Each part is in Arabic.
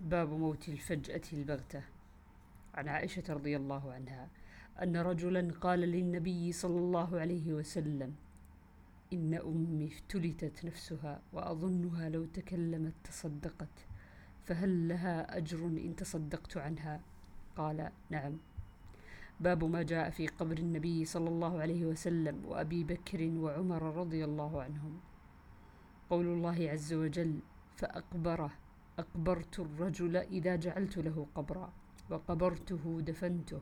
باب موت الفجأة البغتة. عن عائشة رضي الله عنها أن رجلا قال للنبي صلى الله عليه وسلم إن أمي افتلتت نفسها وأظنها لو تكلمت تصدقت فهل لها أجر إن تصدقت عنها؟ قال نعم. باب ما جاء في قبر النبي صلى الله عليه وسلم وأبي بكر وعمر رضي الله عنهم. قول الله عز وجل فأقبره أقبرت الرجل إذا جعلت له قبرا وقبرته دفنته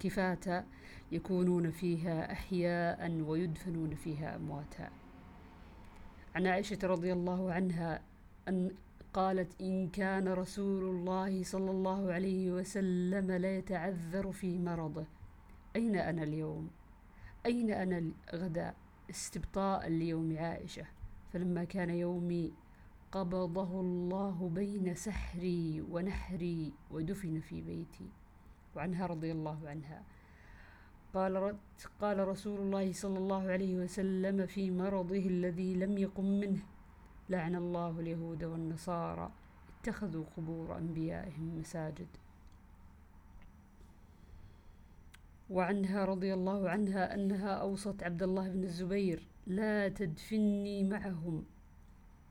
كفاة يكونون فيها أحياء ويدفنون فيها أمواتا عن عائشة رضي الله عنها أن قالت إن كان رسول الله صلى الله عليه وسلم لا يتعذر في مرضه أين أنا اليوم؟ أين أنا غدا؟ استبطاء ليوم عائشة فلما كان يومي قبضه الله بين سحري ونحري ودفن في بيتي. وعنها رضي الله عنها. قال قال رسول الله صلى الله عليه وسلم في مرضه الذي لم يقم منه لعن الله اليهود والنصارى اتخذوا قبور أنبيائهم مساجد. وعنها رضي الله عنها أنها أوصت عبد الله بن الزبير لا تدفني معهم.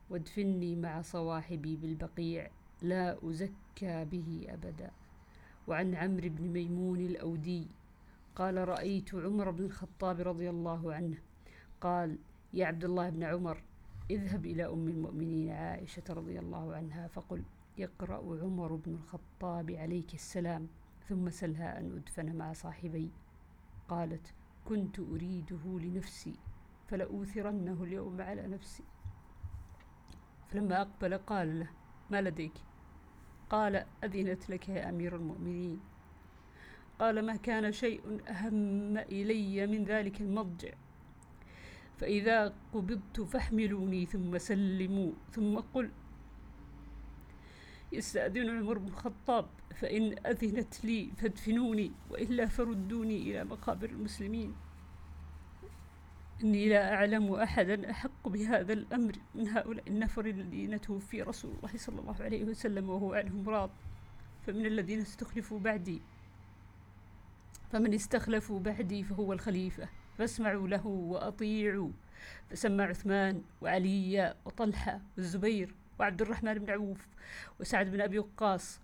وادفني مع صواحبي بالبقيع لا أزكى به أبدا. وعن عمرو بن ميمون الأودي قال رأيت عمر بن الخطاب رضي الله عنه قال يا عبد الله بن عمر اذهب إلى أم المؤمنين عائشة رضي الله عنها فقل يقرأ عمر بن الخطاب عليك السلام ثم سلها أن أدفن مع صاحبي. قالت كنت أريده لنفسي فلأوثرنه اليوم على نفسي. فلما أقبل قال له ما لديك؟ قال أذنت لك يا أمير المؤمنين. قال ما كان شيء أهم إلي من ذلك المضجع. فإذا قبضت فاحملوني ثم سلموا ثم قل يستأذن عمر بن الخطاب فإن أذنت لي فادفنوني وإلا فردوني إلى مقابر المسلمين. إني لا أعلم أحدا أحق بهذا الأمر. من هؤلاء النفر الذين توفي رسول الله صلى الله عليه وسلم وهو عنهم راض. فمن الذين استخلفوا بعدي. فمن استخلفوا بعدي فهو الخليفة. فاسمعوا له وأطيعوا. فسمى عثمان وعلي وطلحة والزبير وعبد الرحمن بن عوف وسعد بن أبي وقاص.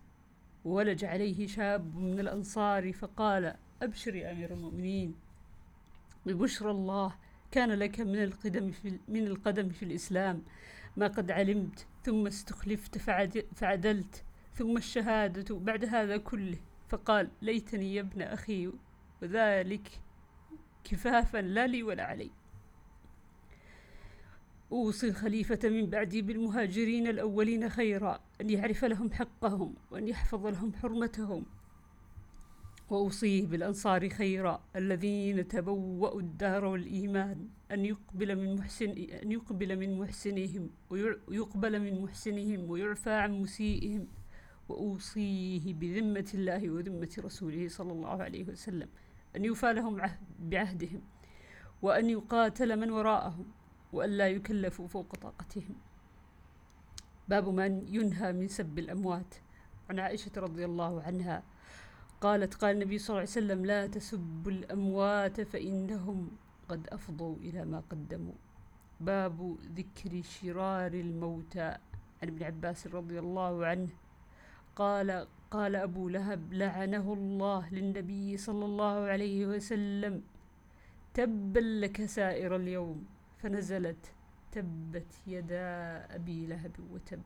ولج عليه شاب من الأنصار فقال أبشر يا أمير المؤمنين. ببشرى الله كان لك من القدم في من القدم في الإسلام ما قد علمت ثم استخلفت فعدلت ثم الشهادة بعد هذا كله. فقال ليتني يا ابن أخي وذلك كفافا لا لي ولا علي. أوصي الخليفة من بعدي بالمهاجرين الأولين خيرا أن يعرف لهم حقهم وأن يحفظ لهم حرمتهم. وأوصيه بالأنصار خيرا الذين تبوأوا الدار والإيمان أن يقبل من محسن أن يقبل من محسنهم ويقبل من محسنهم ويعفى عن مسيئهم وأوصيه بذمة الله وذمة رسوله صلى الله عليه وسلم أن يوفى لهم بعهدهم وأن يقاتل من وراءهم وأن لا يكلفوا فوق طاقتهم. باب من ينهى من سب الأموات. عن عائشة رضي الله عنها قالت قال النبي صلى الله عليه وسلم لا تسبوا الأموات فإنهم قد أفضوا إلى ما قدموا. باب ذكر شرار الموتى. عن ابن عباس رضي الله عنه قال قال أبو لهب لعنه الله للنبي صلى الله عليه وسلم. تبا لك سائر اليوم. فنزلت تبت يدا أبي لهب وتب.